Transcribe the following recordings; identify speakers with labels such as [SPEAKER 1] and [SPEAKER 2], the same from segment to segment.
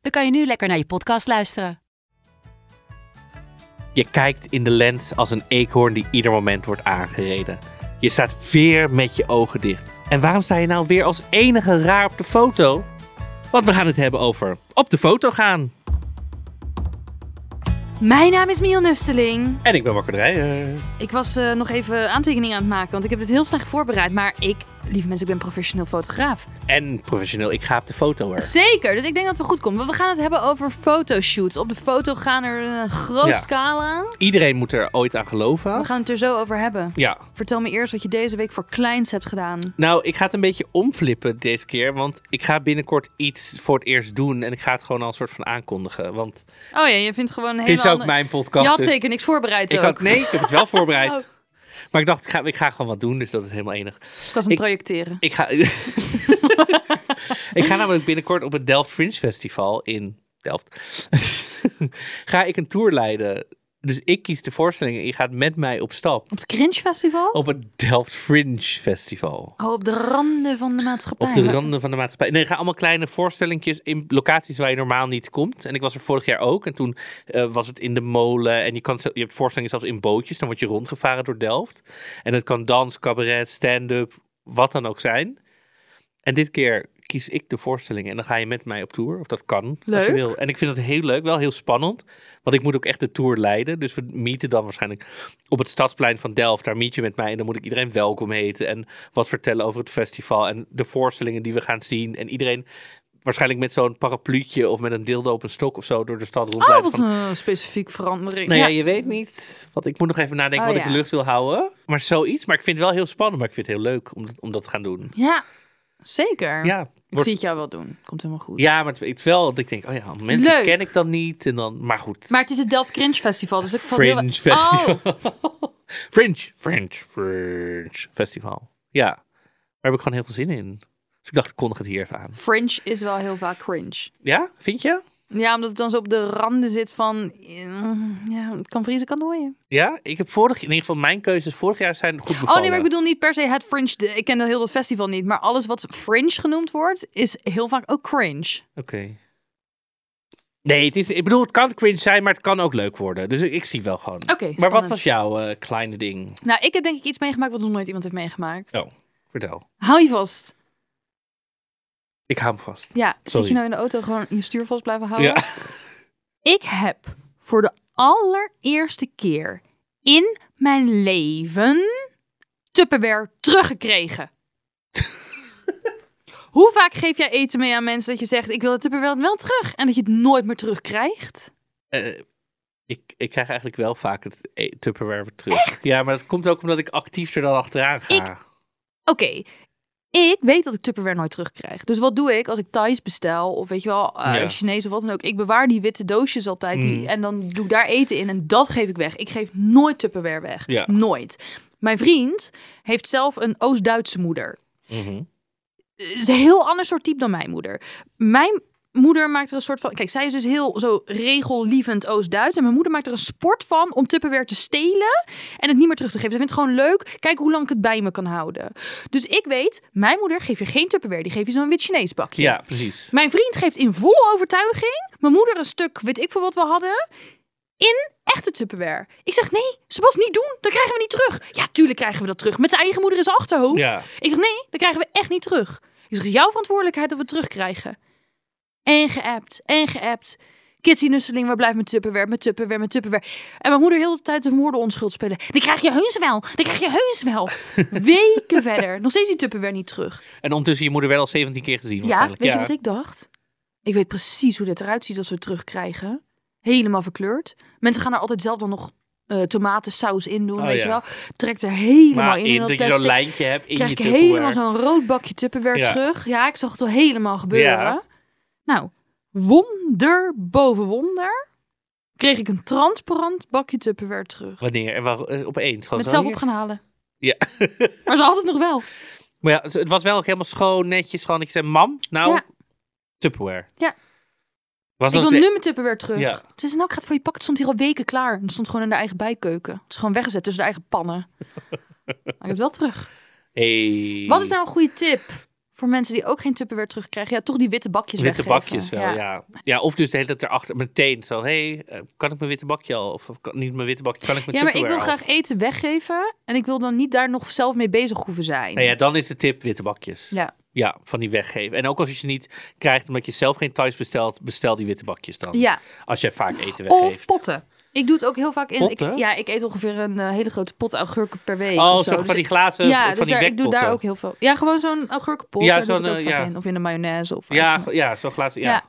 [SPEAKER 1] dan kan je nu lekker naar je podcast luisteren.
[SPEAKER 2] Je kijkt in de lens als een eekhoorn die ieder moment wordt aangereden. Je staat weer met je ogen dicht. En waarom sta je nou weer als enige raar op de foto? Want we gaan het hebben over op de foto gaan.
[SPEAKER 3] Mijn naam is Miel Nusteling.
[SPEAKER 2] En ik ben Wakker.
[SPEAKER 3] Ik was eh, nog even aantekeningen aan het maken, want ik heb het heel slecht voorbereid. Maar ik, lieve mensen, ik ben professioneel fotograaf.
[SPEAKER 2] En professioneel, ik ga op de foto er.
[SPEAKER 3] Zeker, dus ik denk dat we goed komen. We gaan het hebben over fotoshoots. Op de foto gaan er een groot
[SPEAKER 2] Ja.
[SPEAKER 3] scala.
[SPEAKER 2] Iedereen moet er ooit aan geloven.
[SPEAKER 3] We gaan het er zo over hebben.
[SPEAKER 2] Ja.
[SPEAKER 3] Vertel me eerst wat je deze week voor kleins hebt gedaan.
[SPEAKER 2] Nou, ik ga het een beetje omflippen deze keer. Want ik ga binnenkort iets voor het eerst doen. En ik ga het gewoon al een soort van aankondigen. Want
[SPEAKER 3] Oh ja, je vindt gewoon een
[SPEAKER 2] het
[SPEAKER 3] hele
[SPEAKER 2] is ook
[SPEAKER 3] andere-
[SPEAKER 2] mijn podcast.
[SPEAKER 3] Je had
[SPEAKER 2] dus
[SPEAKER 3] zeker niks voorbereid
[SPEAKER 2] ik
[SPEAKER 3] ook.
[SPEAKER 2] had, nee, ik heb het wel voorbereid.
[SPEAKER 3] Oh.
[SPEAKER 2] Maar ik dacht, ik ga, ik ga gewoon wat doen. Dus dat is helemaal enig.
[SPEAKER 3] Ik was aan het
[SPEAKER 2] Ik-
[SPEAKER 3] projecteren.
[SPEAKER 2] Ik ga, ik ga namelijk binnenkort op het Delft Fringe Festival in Delft. ga ik een tour leiden. Dus ik kies de voorstelling en je gaat met mij op stap.
[SPEAKER 3] Op het Cringe Festival?
[SPEAKER 2] Op het Delft Fringe Festival.
[SPEAKER 3] Oh, op de randen van de maatschappij.
[SPEAKER 2] Op de randen van de maatschappij. Nee, er gaan allemaal kleine voorstellingjes in locaties waar je normaal niet komt. En ik was er vorig jaar ook. En toen eh, was het in de molen. En je, kan, je hebt voorstellingen zelfs in bootjes. Dan word je rondgevaren door Delft. En het kan dans, cabaret, stand-up, wat dan ook zijn. En dit keer kies ik de voorstellingen. En dan ga je met mij op tour. Of dat kan, als je
[SPEAKER 3] Leuk.
[SPEAKER 2] wil. En ik vind het heel leuk. Wel heel spannend. Want ik moet ook echt de tour leiden. Dus we meeten dan waarschijnlijk op het stadsplein van Delft. Daar meet je met mij. En dan moet ik iedereen welkom heten. En wat vertellen over het festival. En de voorstellingen die we gaan zien. En iedereen waarschijnlijk met zo'n parapluutje. Of met een dildo op een stok of zo door de stad
[SPEAKER 3] Oh,
[SPEAKER 2] rondblijven.
[SPEAKER 3] wat
[SPEAKER 2] van,
[SPEAKER 3] een specifiek verandering.
[SPEAKER 2] nou ja, je weet niet. Want ik moet nog even nadenken
[SPEAKER 3] Oh,
[SPEAKER 2] wat ik de lucht wil houden. Maar zoiets. Maar ik vind het wel heel spannend. Maar ik vind het heel leuk om, dat- om dat te gaan doen.
[SPEAKER 3] Ja, zeker.
[SPEAKER 2] Ja,
[SPEAKER 3] Ik
[SPEAKER 2] wordt-
[SPEAKER 3] zie het jou wel doen. Komt helemaal goed.
[SPEAKER 2] ja maar het, wel dat ik denk, oh ja, mensen
[SPEAKER 3] Leuk.
[SPEAKER 2] ken ik dan niet. En dan, maar goed.
[SPEAKER 3] Maar het is het Delft Cringe Festival, dus ik heel...
[SPEAKER 2] Fringe Festival.
[SPEAKER 3] Oh,
[SPEAKER 2] Fringe, Fringe, Fringe Festival. Ja, daar heb ik gewoon heel veel zin in. Dus ik dacht, ik kondig het hier even aan.
[SPEAKER 3] Fringe is wel heel vaak cringe.
[SPEAKER 2] Ja, vind je?
[SPEAKER 3] Ja, omdat het dan zo op de randen zit van... eh, Ja, het kan vriezen, kan dooien.
[SPEAKER 2] Ja, ik heb vorig, in ieder geval mijn keuzes vorig jaar zijn goed bevallen.
[SPEAKER 3] Oh nee, maar ik bedoel niet per se het fringe... Ik ken dat heel dat festival niet. Maar alles wat fringe genoemd wordt, is heel vaak ook cringe.
[SPEAKER 2] Oké. Nee, het is, ik bedoel, het kan cringe zijn, maar het kan ook leuk worden. Dus ik, ik zie wel gewoon.
[SPEAKER 3] Oké,
[SPEAKER 2] maar wat was jouw eh, kleine ding?
[SPEAKER 3] Nou, ik heb denk ik iets meegemaakt wat nog nooit iemand heeft meegemaakt.
[SPEAKER 2] Oh, vertel.
[SPEAKER 3] Hou je vast.
[SPEAKER 2] Ik hou hem vast.
[SPEAKER 3] Ja, zit
[SPEAKER 2] Sorry.
[SPEAKER 3] je nou in de auto gewoon je stuur vast blijven houden?
[SPEAKER 2] Ja.
[SPEAKER 3] Ik heb voor de allereerste keer in mijn leven Tupperware teruggekregen. Hoe vaak geef jij eten mee aan mensen dat je zegt ik wil het Tupperware wel terug en dat je het nooit meer terugkrijgt?
[SPEAKER 2] Eh, ik, ik krijg eigenlijk wel vaak het e- Tupperware terug. Ja, maar dat komt ook omdat ik actief er dan achteraan ga.
[SPEAKER 3] Ik- Oké, ik weet dat ik Tupperware nooit terugkrijg. Dus wat doe ik als ik Thais bestel of weet je wel,
[SPEAKER 2] Ja.
[SPEAKER 3] Chinees of wat dan ook? Ik bewaar die witte doosjes altijd die,
[SPEAKER 2] Mm.
[SPEAKER 3] en dan doe ik daar eten in en dat geef ik weg. Ik geef nooit Tupperware weg.
[SPEAKER 2] Ja.
[SPEAKER 3] Nooit. Mijn vriend heeft zelf een Oost-Duitse moeder. Het is een heel ander soort type dan mijn moeder. Mijn moeder maakt er een soort van... Kijk, zij is dus heel zo regellievend Oost-Duits. En mijn moeder maakt er een sport van om Tupperware te stelen en het niet meer terug te geven. Ze vindt het gewoon leuk. Kijk hoe lang ik het bij me kan houden. Dus ik weet, mijn moeder geeft je geen Tupperware. Die geeft je zo'n wit Chinees bakje.
[SPEAKER 2] Ja, precies.
[SPEAKER 3] Mijn vriend geeft in volle overtuiging mijn moeder een stuk, weet ik veel wat we hadden, in echte Tupperware. Ik zeg, nee, ze was niet doen. Dat krijgen we niet terug. Ja, tuurlijk krijgen we dat terug. Met zijn eigen moeder in zijn achterhoofd.
[SPEAKER 2] Ja.
[SPEAKER 3] Ik zeg, nee, dat krijgen we echt niet terug. Ik zeg, jouw verantwoordelijkheid dat we het terugkrijgen. En geappt, en geappt. Kitty Nusseling, waar blijft mijn Tupperware, mijn Tupperware, mijn Tupperware. En mijn moeder heel de tijd de moorden onschuld spelen. Die krijg je heus wel, die krijg je heus wel. Weken verder, nog steeds die Tupperware niet terug.
[SPEAKER 2] En ondertussen je moeder wel al 17 keer gezien
[SPEAKER 3] Ja, weet je wat ik dacht? Ik weet precies hoe dit eruit ziet als we het terugkrijgen. Helemaal verkleurd. Mensen gaan er altijd zelf dan nog eh tomatensaus in doen,
[SPEAKER 2] Oh,
[SPEAKER 3] weet
[SPEAKER 2] ja.
[SPEAKER 3] je wel. Trekt er helemaal
[SPEAKER 2] Maar
[SPEAKER 3] in,
[SPEAKER 2] in,
[SPEAKER 3] in dat
[SPEAKER 2] dat je zo'n lijntje hebt in
[SPEAKER 3] Krijg
[SPEAKER 2] je
[SPEAKER 3] ik helemaal zo'n rood bakje Tupperware
[SPEAKER 2] Ja.
[SPEAKER 3] terug. Ja, ik zag het al helemaal gebeuren. Nou, wonder boven wonder, kreeg ik een transparant bakje Tupperware terug.
[SPEAKER 2] Wanneer? En waar, eh, opeens? Gewoon
[SPEAKER 3] Met zelf op gaan halen.
[SPEAKER 2] Ja.
[SPEAKER 3] Maar ze had het nog wel.
[SPEAKER 2] Maar ja, het was wel ook helemaal schoon, netjes. Gewoon, ik zei, mam, nou,
[SPEAKER 3] Ja.
[SPEAKER 2] Tupperware.
[SPEAKER 3] Ja.
[SPEAKER 2] Was
[SPEAKER 3] Ik
[SPEAKER 2] dat
[SPEAKER 3] wil nu mijn Tupperware terug.
[SPEAKER 2] Ja.
[SPEAKER 3] Ze zei, nou, ik ga het voor je pakken. Het stond hier al weken klaar. Het stond gewoon in de eigen bijkeuken. Het is gewoon weggezet tussen de eigen pannen. maar ik heb het wel terug.
[SPEAKER 2] Hey.
[SPEAKER 3] Wat is nou een goede tip voor mensen die ook geen Tupperware terugkrijgen? Ja, toch die witte bakjes
[SPEAKER 2] Witte
[SPEAKER 3] weggeven.
[SPEAKER 2] bakjes wel, ja. ja. of dus de hele tijd erachter meteen zo, hey, eh, kan ik mijn witte bakje al? Of, kan, niet mijn witte bakje, kan ik mijn
[SPEAKER 3] Ja, maar ik wil
[SPEAKER 2] al?
[SPEAKER 3] graag eten weggeven. En ik wil dan niet daar nog zelf mee bezig hoeven zijn.
[SPEAKER 2] Nou ja, dan is de tip witte bakjes.
[SPEAKER 3] Ja.
[SPEAKER 2] Ja, van die weggeven. En ook als je ze niet krijgt omdat je zelf geen thuis bestelt, bestel die witte bakjes dan.
[SPEAKER 3] Ja,
[SPEAKER 2] Als jij vaak eten weggeeft.
[SPEAKER 3] of potten. Ik doe het ook heel vaak in. Ik, ja, ik eet ongeveer een eh, hele grote pot augurken per week.
[SPEAKER 2] Oh,
[SPEAKER 3] of
[SPEAKER 2] zo
[SPEAKER 3] Dus
[SPEAKER 2] van die
[SPEAKER 3] ik-
[SPEAKER 2] glazen,
[SPEAKER 3] ja,
[SPEAKER 2] van
[SPEAKER 3] dus
[SPEAKER 2] die
[SPEAKER 3] daar, ik doe daar ook heel veel. Ja, gewoon zo'n augurkenpot.
[SPEAKER 2] Ja, zo'n, ja.
[SPEAKER 3] in. Of in de mayonaise. Of
[SPEAKER 2] Ja, ja zo'n glazen, ja.
[SPEAKER 3] ja.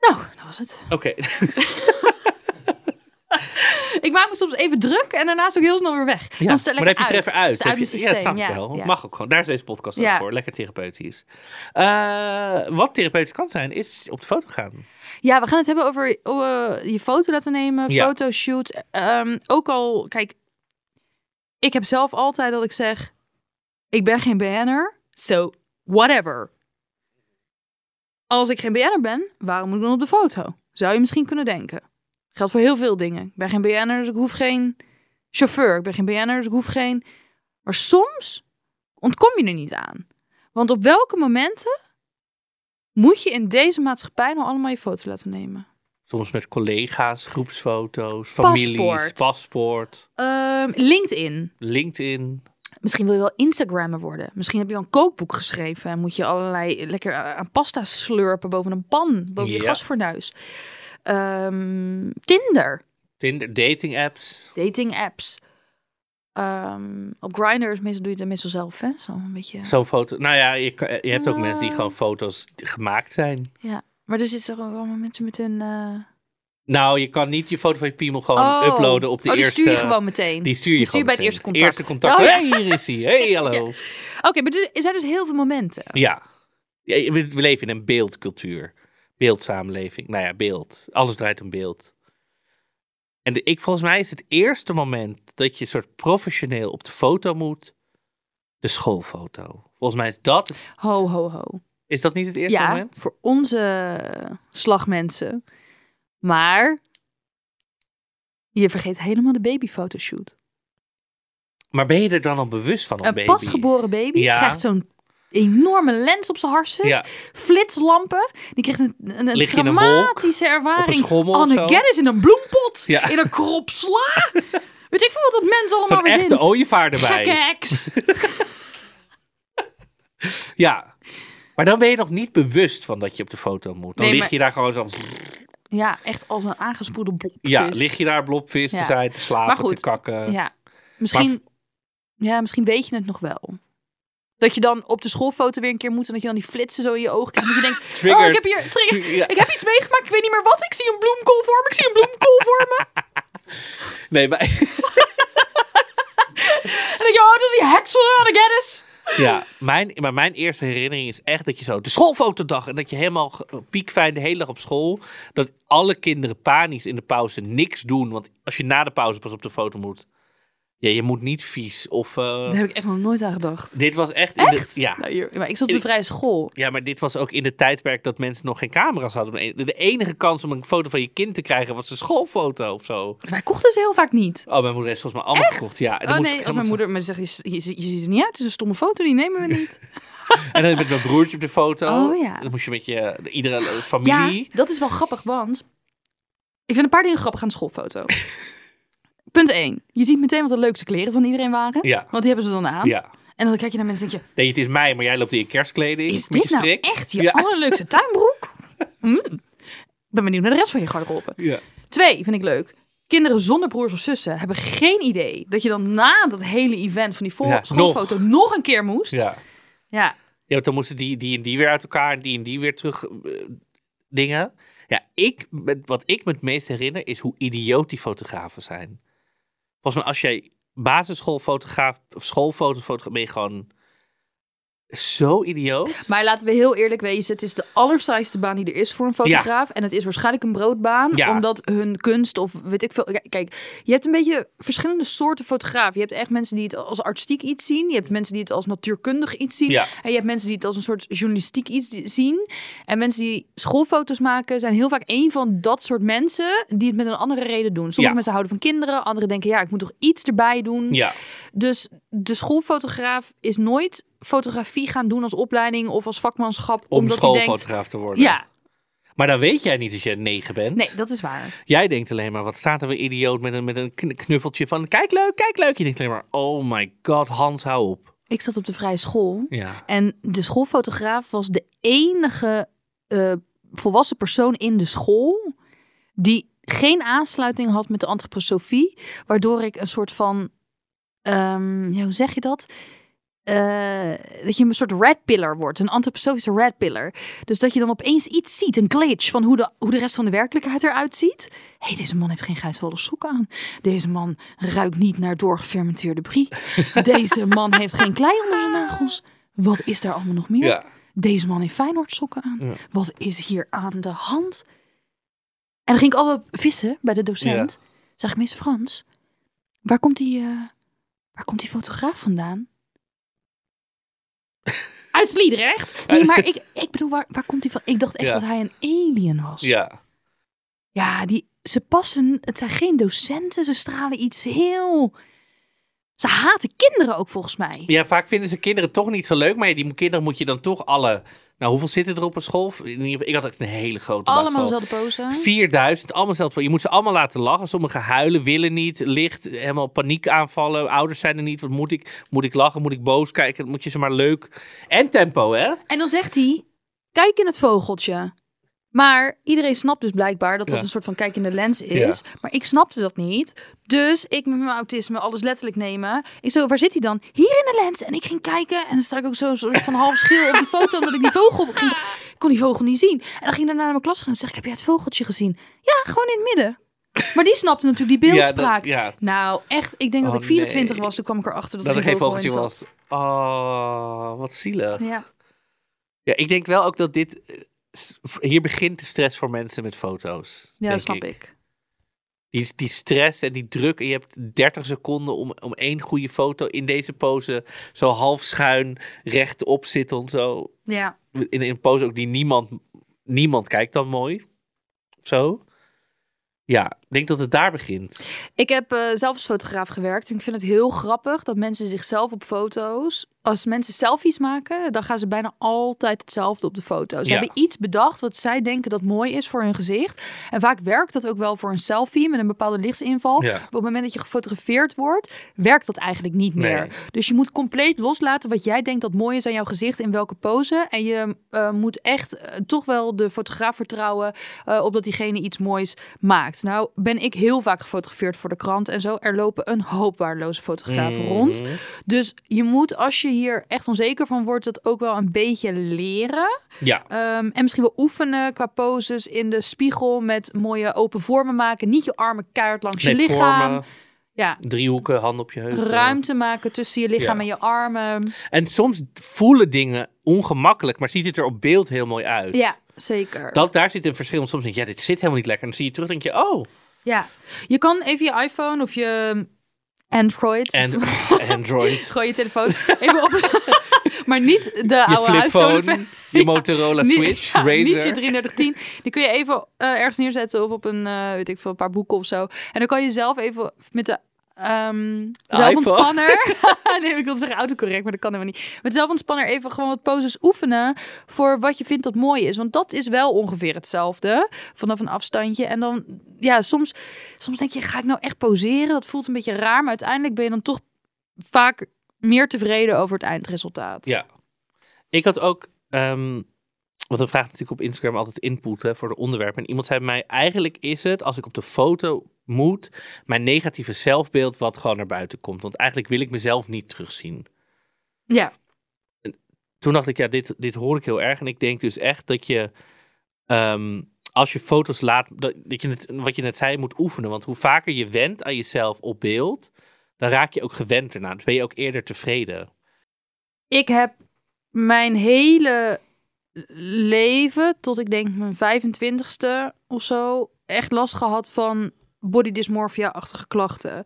[SPEAKER 3] Nou, dat was het.
[SPEAKER 2] Oké.
[SPEAKER 3] Ik maak me soms even druk en daarna is ook heel snel weer weg.
[SPEAKER 2] Ja,
[SPEAKER 3] dan stel ik
[SPEAKER 2] maar dan heb je het even uit.
[SPEAKER 3] Het
[SPEAKER 2] je- ja,
[SPEAKER 3] systeem.
[SPEAKER 2] snap ik wel.
[SPEAKER 3] ja.
[SPEAKER 2] Mag ook gewoon. Daar is deze podcast
[SPEAKER 3] Ja.
[SPEAKER 2] ook voor. Lekker therapeutisch. Eh, wat therapeutisch kan zijn, is op de foto gaan.
[SPEAKER 3] Ja, we gaan het hebben over eh, je foto laten nemen,
[SPEAKER 2] Ja.
[SPEAKER 3] fotoshoot. Ehm, ook al, kijk, ik heb zelf altijd dat ik zeg, ik ben geen BN'er, so whatever. Als ik geen BN'er ben, waarom moet ik dan op de foto? Zou je misschien kunnen denken. Geldt voor heel veel dingen. Ik ben geen BN'er, dus ik hoef geen chauffeur. Ik ben geen BN'er, dus ik hoef geen... Maar soms ontkom je er niet aan. Want op welke momenten moet je in deze maatschappij nou allemaal je foto laten nemen?
[SPEAKER 2] Soms met collega's, groepsfoto's, families,
[SPEAKER 3] Paspoort.
[SPEAKER 2] paspoort,
[SPEAKER 3] Ehm, LinkedIn.
[SPEAKER 2] LinkedIn.
[SPEAKER 3] Misschien wil je wel Instagrammer worden. Misschien heb je wel een kookboek geschreven en moet je allerlei lekker aan pasta slurpen boven een pan, boven je
[SPEAKER 2] Ja.
[SPEAKER 3] gasfornuis. Ehm, Tinder,
[SPEAKER 2] Tinder, dating apps.
[SPEAKER 3] dating apps. Ehm, op meestal doe je het meestal zelf, hè? Zo een beetje.
[SPEAKER 2] Zo'n foto. Nou ja, je, je hebt ook mensen die gewoon foto's gemaakt zijn.
[SPEAKER 3] Ja, maar er zitten toch ook allemaal mensen met een. eh,
[SPEAKER 2] Nou, je kan niet je foto van je piemel gewoon
[SPEAKER 3] Oh.
[SPEAKER 2] uploaden op de
[SPEAKER 3] oh, die
[SPEAKER 2] eerste...
[SPEAKER 3] stuur je gewoon meteen.
[SPEAKER 2] Die stuur je
[SPEAKER 3] Die stuur bij het
[SPEAKER 2] meteen.
[SPEAKER 3] eerste contact.
[SPEAKER 2] Eerste contact.
[SPEAKER 3] Oh, ja.
[SPEAKER 2] hey, hier is hij. Hey, hallo.
[SPEAKER 3] Oké, maar er zijn dus heel veel momenten.
[SPEAKER 2] Ja. Ja, we, we leven in een beeldcultuur. Beeldsamenleving. Nou ja, beeld. Alles draait om beeld. En de, ik, volgens mij is het eerste moment dat je soort professioneel op de foto moet, de schoolfoto. Volgens mij is dat,
[SPEAKER 3] Ho, ho, ho.
[SPEAKER 2] is dat niet het eerste
[SPEAKER 3] Ja,
[SPEAKER 2] moment?
[SPEAKER 3] voor onze slagmensen. Maar je vergeet helemaal de babyfotoshoot.
[SPEAKER 2] Maar ben je er dan al bewust van
[SPEAKER 3] Een
[SPEAKER 2] baby?
[SPEAKER 3] pasgeboren baby
[SPEAKER 2] Ja.
[SPEAKER 3] krijgt zo'n enorme lens op zijn harses.
[SPEAKER 2] Ja.
[SPEAKER 3] Flitslampen. Die krijgt een, een, een
[SPEAKER 2] in een
[SPEAKER 3] ervaring. Anne is in een bloempot.
[SPEAKER 2] Ja.
[SPEAKER 3] In een krop sla. Weet ik veel wat dat mensen allemaal
[SPEAKER 2] Zo'n echte
[SPEAKER 3] verzint.
[SPEAKER 2] ooievaar erbij.
[SPEAKER 3] Gekke.
[SPEAKER 2] Ja. Maar dan ben je nog niet bewust van dat je op de foto moet. Dan
[SPEAKER 3] Nee,
[SPEAKER 2] lig
[SPEAKER 3] maar-
[SPEAKER 2] je daar gewoon zo...
[SPEAKER 3] Ja, echt als een aangespoelde blokvis.
[SPEAKER 2] Ja, lig je daar blobvis te zijn, te slapen, te kakken.
[SPEAKER 3] Ja, misschien, ja, misschien weet je het nog wel. Dat je dan op de schoolfoto weer een keer moet en dat je dan die flitsen zo in je ogen krijgt. Dat je denkt, oh, ik heb hier trigger.
[SPEAKER 2] Ja.
[SPEAKER 3] Ik heb iets meegemaakt, ik weet niet meer wat. Ik zie een bloemkool voor me, ik zie een bloemkool voor me.
[SPEAKER 2] Nee, maar...
[SPEAKER 3] En je, oh, dat is die heksel aan de Geddes.
[SPEAKER 2] Ja, mijn, maar mijn eerste herinnering is echt dat je zo de schoolfotodag en dat je helemaal piekfijn de hele dag op school, dat alle kinderen panisch in de pauze niks doen, want als je na de pauze pas op de foto moet, ja, je moet niet vies of eh,
[SPEAKER 3] Daar heb ik echt nog nooit aan gedacht.
[SPEAKER 2] dit was echt, in
[SPEAKER 3] Echt?
[SPEAKER 2] De, ja,
[SPEAKER 3] Nou, hier, maar ik zat op de vrije school.
[SPEAKER 2] ja, maar dit was ook in de tijdperk dat mensen nog geen camera's hadden. De enige kans om een foto van je kind te krijgen was een schoolfoto of zo.
[SPEAKER 3] Wij kochten ze heel vaak niet.
[SPEAKER 2] Oh, mijn moeder heeft volgens mij allemaal gekocht. Ja, en dan
[SPEAKER 3] Oh nee, als mijn moeder me zegt, je, je, je ziet er niet uit, het is een stomme foto, die nemen we niet.
[SPEAKER 2] En dan met mijn broertje op de foto.
[SPEAKER 3] Oh, ja.
[SPEAKER 2] Dan moest je met je de- iedere eh,
[SPEAKER 3] Ja,
[SPEAKER 2] familie.
[SPEAKER 3] dat is wel grappig, want ik vind een paar dingen grappig aan de schoolfoto. Punt 1. Je ziet meteen wat de leukste kleren van iedereen waren.
[SPEAKER 2] Ja.
[SPEAKER 3] Want die hebben ze dan aan.
[SPEAKER 2] Ja.
[SPEAKER 3] En dan kijk je naar mensen en denk je,
[SPEAKER 2] Nee, het is mij, maar jij loopt in je kerstkleding.
[SPEAKER 3] is dit nou echt je
[SPEAKER 2] Ja.
[SPEAKER 3] allerleukste tuinbroek? Mm. Ik ben benieuwd naar de rest van je garderobe.
[SPEAKER 2] Ja.
[SPEAKER 3] Twee, vind ik leuk. Kinderen zonder broers of zussen hebben geen idee dat je dan na dat hele event van die vol-
[SPEAKER 2] Ja,
[SPEAKER 3] schoolfoto nog. een keer moest.
[SPEAKER 2] Ja.
[SPEAKER 3] Ja.
[SPEAKER 2] ja, want dan moesten die, die en die weer uit elkaar en die en die weer terug eh, dingen. Ja, ik, wat ik me het meest herinner is hoe idioot die fotografen zijn. Volgens mij als jij basisschoolfotograaf of schoolfotofotograaf ben je gewoon Zo idioot.
[SPEAKER 3] Maar laten we heel eerlijk wezen, het is de allersaaiste baan die er is voor een fotograaf. En het is waarschijnlijk een broodbaan,
[SPEAKER 2] Ja.
[SPEAKER 3] omdat hun kunst of weet ik veel... Kijk, je hebt een beetje verschillende soorten fotografen. Je hebt echt mensen die het als artistiek iets zien. Je hebt mensen die het als natuurkundig iets zien.
[SPEAKER 2] Ja.
[SPEAKER 3] En je hebt mensen die het als een soort journalistiek iets zien. En mensen die schoolfoto's maken, zijn heel vaak een van dat soort mensen die het met een andere reden doen. Sommige mensen houden van kinderen, anderen denken, ja, ik moet toch iets erbij doen.
[SPEAKER 2] Ja.
[SPEAKER 3] Dus de schoolfotograaf is nooit fotografie gaan doen als opleiding of als vakmanschap.
[SPEAKER 2] Om
[SPEAKER 3] omdat hij denkt,
[SPEAKER 2] schoolfotograaf te worden.
[SPEAKER 3] ja,
[SPEAKER 2] Maar dan weet jij niet dat je negen bent.
[SPEAKER 3] nee, dat is waar.
[SPEAKER 2] Jij denkt alleen maar, wat staat er weer idioot met een, met een kn- knuffeltje van, kijk leuk, kijk leuk. Je denkt alleen maar, oh my god, Hans, hou op.
[SPEAKER 3] Ik zat op de vrije school
[SPEAKER 2] Ja.
[SPEAKER 3] en de schoolfotograaf was de enige eh, volwassen persoon in de school die geen aansluiting had met de antroposofie, waardoor ik een soort van, ehm, ja, hoe zeg je dat? Eh, dat je een soort red pillar wordt, een antroposofische red pillar. Dus dat je dan opeens iets ziet, een glitch van hoe de, hoe de rest van de werkelijkheid eruit ziet. Hé, hey, deze man heeft geen geitwolle sokken aan. Deze man ruikt niet naar doorgefermenteerde brie. Deze man heeft geen klei onder zijn nagels. Wat is daar allemaal nog meer?
[SPEAKER 2] Ja.
[SPEAKER 3] Deze man heeft Feyenoord sokken aan.
[SPEAKER 2] Ja.
[SPEAKER 3] Wat is hier aan de hand? En dan ging ik altijd vissen bij de docent. Zeg ik, meester Frans, waar komt die, eh, waar komt die fotograaf vandaan? Uit Sliedrecht? Nee, maar ik, ik bedoel, waar, waar komt hij van? Ik dacht echt
[SPEAKER 2] Ja.
[SPEAKER 3] dat hij een alien was.
[SPEAKER 2] Ja.
[SPEAKER 3] Ja, die, ze passen, het zijn geen docenten, ze stralen iets heel... Ze haten kinderen ook volgens mij.
[SPEAKER 2] ja, vaak vinden ze kinderen toch niet zo leuk. Maar ja, die kinderen moet je dan toch alle... Nou, hoeveel zitten er op een school? In ieder geval, ik had echt een hele grote
[SPEAKER 3] Allemaal dezelfde pose.
[SPEAKER 2] 4000, allemaal zelfs. Je moet ze allemaal laten lachen. Sommigen huilen, willen niet, licht, helemaal paniek aanvallen. Ouders zijn er niet. Wat moet ik? Moet ik lachen? Moet ik boos kijken? Dan moet je ze maar leuk. En tempo, hè?
[SPEAKER 3] En dan zegt hij, kijk in het vogeltje. Maar iedereen snapt dus blijkbaar dat dat
[SPEAKER 2] Ja.
[SPEAKER 3] een soort van kijk in de lens is. Maar ik snapte dat niet. Dus ik met mijn autisme alles letterlijk nemen. Ik zo, waar zit hij dan? Hier in de lens. En ik ging kijken. En dan sta ik ook zo soort van half schil op die foto. Omdat ik die vogel ging. Ik kon die vogel niet zien. En dan ging ik daarna naar mijn klasgenoot. Zeg ik, heb jij het vogeltje gezien? Ja, gewoon in het midden. Maar die snapte natuurlijk die beeldspraak.
[SPEAKER 2] Ja, dat, ja,
[SPEAKER 3] Nou, echt. Ik denk dat
[SPEAKER 2] Oh,
[SPEAKER 3] ik 24
[SPEAKER 2] nee.
[SPEAKER 3] was. Toen kwam ik erachter dat,
[SPEAKER 2] dat er geen
[SPEAKER 3] vogel in
[SPEAKER 2] vogeltje
[SPEAKER 3] zat.
[SPEAKER 2] was. Oh, wat zielig.
[SPEAKER 3] Ja.
[SPEAKER 2] Ja, ik denk wel ook dat dit... Hier begint de stress voor mensen met foto's.
[SPEAKER 3] Ja,
[SPEAKER 2] denk
[SPEAKER 3] dat snap
[SPEAKER 2] ik.
[SPEAKER 3] ik.
[SPEAKER 2] Die, die stress en die druk. En je hebt 30 seconden om, om één goede foto in deze pose. Zo half schuin, rechtop zitten. Zo.
[SPEAKER 3] Ja.
[SPEAKER 2] In, in een pose ook die niemand, niemand kijkt dan mooi. Of zo. Ja, denk dat het daar begint.
[SPEAKER 3] Ik heb eh, zelf als fotograaf gewerkt. En ik vind het heel grappig dat mensen zichzelf op foto's. Als mensen selfies maken, dan gaan ze bijna altijd hetzelfde op de foto. Ze
[SPEAKER 2] Ja.
[SPEAKER 3] hebben iets bedacht wat zij denken dat mooi is voor hun gezicht. En vaak werkt dat ook wel voor een selfie met een bepaalde lichtsinval.
[SPEAKER 2] Ja.
[SPEAKER 3] Maar op het moment dat je gefotografeerd wordt, werkt dat eigenlijk niet meer.
[SPEAKER 2] Nee.
[SPEAKER 3] Dus je moet compleet loslaten wat jij denkt dat mooi is aan jouw gezicht in welke pose. En je eh, moet echt eh, toch wel de fotograaf vertrouwen op dat diegene iets moois maakt. Nou ben ik heel vaak gefotografeerd voor de krant en zo. Er lopen een hoop waardeloze fotografen
[SPEAKER 2] Mhm.
[SPEAKER 3] rond. Dus je moet, als je hier echt onzeker van wordt, dat ook wel een beetje leren.
[SPEAKER 2] Ja,
[SPEAKER 3] Ehm, en misschien wel oefenen qua poses in de spiegel met mooie open vormen maken. Niet je armen keihard langs je lichaam.
[SPEAKER 2] vormen,
[SPEAKER 3] Ja,
[SPEAKER 2] driehoeken, hand op je heup.
[SPEAKER 3] ruimte maken tussen je lichaam
[SPEAKER 2] Ja.
[SPEAKER 3] en je armen.
[SPEAKER 2] En soms voelen dingen ongemakkelijk, maar ziet het er op beeld heel mooi uit.
[SPEAKER 3] Ja, zeker.
[SPEAKER 2] Dat, daar zit een verschil. Want soms denk je, ja, dit zit helemaal niet lekker. En dan zie je terug en denk je, oh,
[SPEAKER 3] Ja, je kan even je iPhone of je Android.
[SPEAKER 2] en Android.
[SPEAKER 3] Gooi je telefoon even op. maar niet de
[SPEAKER 2] Je
[SPEAKER 3] oude
[SPEAKER 2] flipphone, je Motorola Switch,
[SPEAKER 3] ja, Niet je
[SPEAKER 2] Razer.
[SPEAKER 3] 3310. Die kun je even eh, ergens neerzetten of op een, eh, weet ik veel, een paar boeken of zo. En dan kan je zelf even met de ehm zelfontspanner. nee, ik wilde zeggen autocorrect, maar dat kan helemaal niet. Met zelfontspanner even gewoon wat poses oefenen voor wat je vindt dat mooi is. Want dat is wel ongeveer hetzelfde vanaf een afstandje. En dan, ja, soms, soms denk je, ga ik nou echt poseren? Dat voelt een beetje raar, maar uiteindelijk ben je dan toch vaak meer tevreden over het eindresultaat.
[SPEAKER 2] Ja. Ik had ook, ehm, want we vragen natuurlijk op Instagram altijd input hè, voor de onderwerpen. En iemand zei bij mij, eigenlijk is het, als ik op de foto mijn negatieve zelfbeeld wat gewoon naar buiten komt. Want eigenlijk wil ik mezelf niet terugzien.
[SPEAKER 3] ja.
[SPEAKER 2] Toen dacht ik, ja, dit, dit hoor ik heel erg. En ik denk dus echt dat je, ehm, als je foto's laat, dat, dat je het, wat je net zei, moet oefenen. Want hoe vaker je went aan jezelf op beeld, dan raak je ook gewend ernaar. Dan ben je ook eerder tevreden.
[SPEAKER 3] Ik heb mijn hele leven, tot ik denk mijn 25ste of zo, echt last gehad van body dysmorphia-achtige klachten.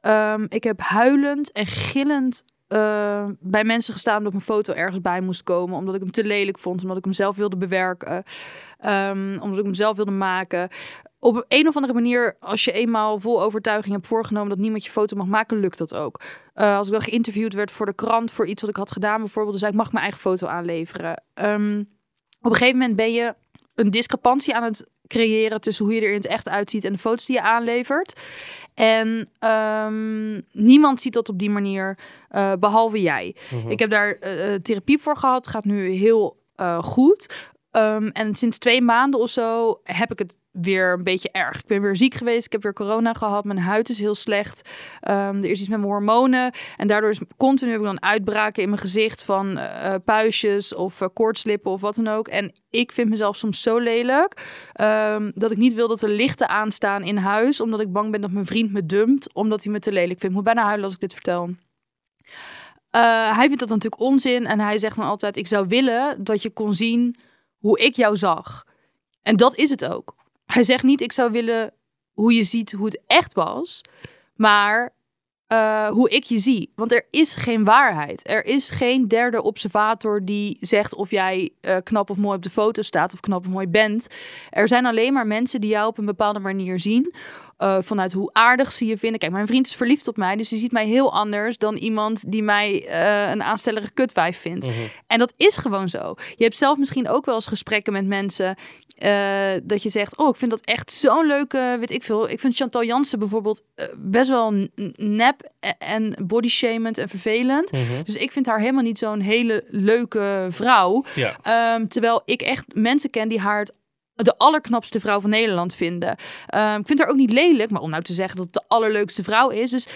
[SPEAKER 3] Ehm, ik heb huilend en gillend eh, bij mensen gestaan dat mijn foto ergens bij moest komen. Omdat ik hem te lelijk vond. Omdat ik hem zelf wilde bewerken. ehm, omdat ik hem zelf wilde maken. Op een of andere manier, als je eenmaal vol overtuiging hebt voorgenomen dat niemand je foto mag maken, lukt dat ook. Eh, als ik dan geïnterviewd werd voor de krant voor iets wat ik had gedaan, bijvoorbeeld, zei ik mag mijn eigen foto aanleveren. Ehm, op een gegeven moment ben je een discrepantie aan het creëren tussen hoe je er in het echt uitziet en de foto's die je aanlevert. En ehm, niemand ziet dat op die manier, eh, behalve jij. Ik heb daar eh, eh, therapie voor gehad, gaat nu heel goed. Ehm, en sinds twee maanden of zo heb ik het weer een beetje erg. Ik ben weer ziek geweest, ik heb weer corona gehad, mijn huid is heel slecht. Ehm, er is iets met mijn hormonen en daardoor is continu heb ik dan uitbraken in mijn gezicht van eh, puistjes of uh, koortslippen of wat dan ook. En ik vind mezelf soms zo lelijk ehm, dat ik niet wil dat er lichten aanstaan in huis, omdat ik bang ben dat mijn vriend me dumpt, omdat hij me te lelijk vindt. Ik moet bijna huilen als ik dit vertel. Eh, hij vindt dat natuurlijk onzin en hij zegt dan altijd: Ik zou willen dat je kon zien hoe ik jou zag. En dat is het ook. Hij zegt niet: Ik zou willen hoe je ziet hoe het echt was, maar eh, hoe ik je zie. Want er is geen waarheid. Er is geen derde observator die zegt of jij eh, knap of mooi op de foto staat of knap of mooi bent. Er zijn alleen maar mensen die jou op een bepaalde manier zien. Eh, vanuit hoe aardig ze je vinden. Kijk, mijn vriend is verliefd op mij, dus die ziet mij heel anders dan iemand die mij eh, een aanstellige kutwijf vindt. En dat is gewoon zo. Je hebt zelf misschien ook wel eens gesprekken met mensen eh, dat je zegt, oh, ik vind dat echt zo'n leuke, weet ik veel. Ik vind Chantal Jansen bijvoorbeeld best wel nep en bodyshamend en vervelend. Dus ik vind haar helemaal niet zo'n hele leuke vrouw.
[SPEAKER 2] Ja.
[SPEAKER 3] Ehm, terwijl ik echt mensen ken die haar het de allerknapste vrouw van Nederland vinden. Ehm, ik vind haar ook niet lelijk, maar om nou te zeggen dat het de allerleukste vrouw is. Dus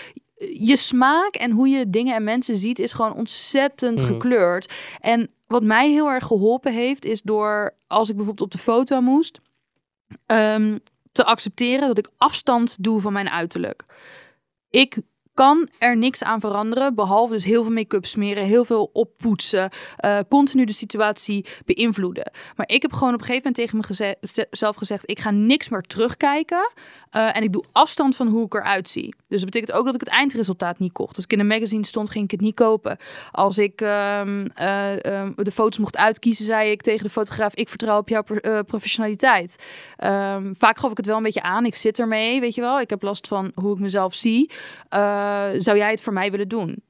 [SPEAKER 3] je smaak en hoe je dingen en mensen ziet is gewoon ontzettend
[SPEAKER 2] Mhm.
[SPEAKER 3] gekleurd. En wat mij heel erg geholpen heeft, is door als ik bijvoorbeeld op de foto moest, ehm, te accepteren dat ik afstand doe van mijn uiterlijk. Ik kan er niks aan veranderen, behalve dus heel veel make-up smeren, heel veel oppoetsen, eh, continu de situatie beïnvloeden. Maar ik heb gewoon op een gegeven moment tegen mezelf gezegd, ik ga niks meer terugkijken eh, en ik doe afstand van hoe ik eruit zie. Dus dat betekent ook dat ik het eindresultaat niet kocht. Als ik in een magazine stond, ging ik het niet kopen. Als ik ehm, eh, ehm, de foto's mocht uitkiezen, zei ik tegen de fotograaf, ik vertrouw op jouw pro- professionaliteit. Ehm, vaak gaf ik het wel een beetje aan, ik zit ermee, weet je wel. Ik heb last van hoe ik mezelf zie. Zou jij het voor mij willen doen?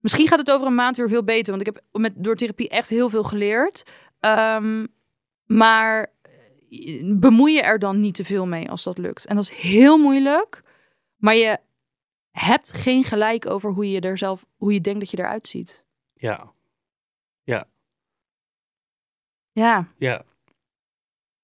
[SPEAKER 3] Misschien gaat het over een maand weer veel beter, want ik heb met, door therapie echt heel veel geleerd. Ehm, maar eh, bemoei je er dan niet te veel mee als dat lukt. En dat is heel moeilijk, maar je hebt geen gelijk over hoe je er zelf, hoe je denkt dat je eruit ziet.
[SPEAKER 2] Ja.
[SPEAKER 3] Ja,
[SPEAKER 2] Ja.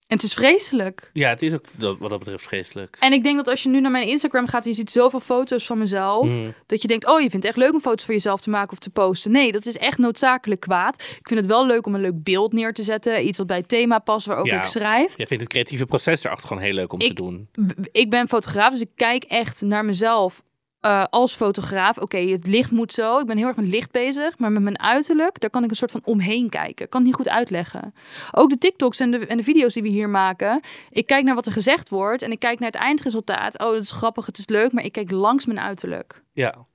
[SPEAKER 3] En het is vreselijk.
[SPEAKER 2] Ja, het is ook dat- wat dat betreft vreselijk.
[SPEAKER 3] En ik denk dat als je nu naar mijn Instagram gaat en je ziet zoveel foto's van mezelf,
[SPEAKER 2] Mhm.
[SPEAKER 3] dat je denkt, oh, je vindt het echt leuk om foto's van jezelf te maken of te posten. Nee, dat is echt noodzakelijk kwaad. Ik vind het wel leuk om een leuk beeld neer te zetten, iets wat bij het thema past waarover
[SPEAKER 2] Ja.
[SPEAKER 3] ik schrijf.
[SPEAKER 2] Jij vindt het creatieve proces erachter gewoon heel leuk om te doen.
[SPEAKER 3] Ik ben fotograaf, dus ik kijk echt naar mezelf eh, als fotograaf. Oké, het licht moet zo. Ik ben heel erg met licht bezig, maar met mijn uiterlijk, daar kan ik een soort van omheen kijken. Ik kan het niet goed uitleggen. Ook de TikToks en de, en de video's die we hier maken. Ik kijk naar wat er gezegd wordt en ik kijk naar het eindresultaat. Oh, dat is grappig, het is leuk, maar ik kijk langs mijn uiterlijk.
[SPEAKER 2] Ja.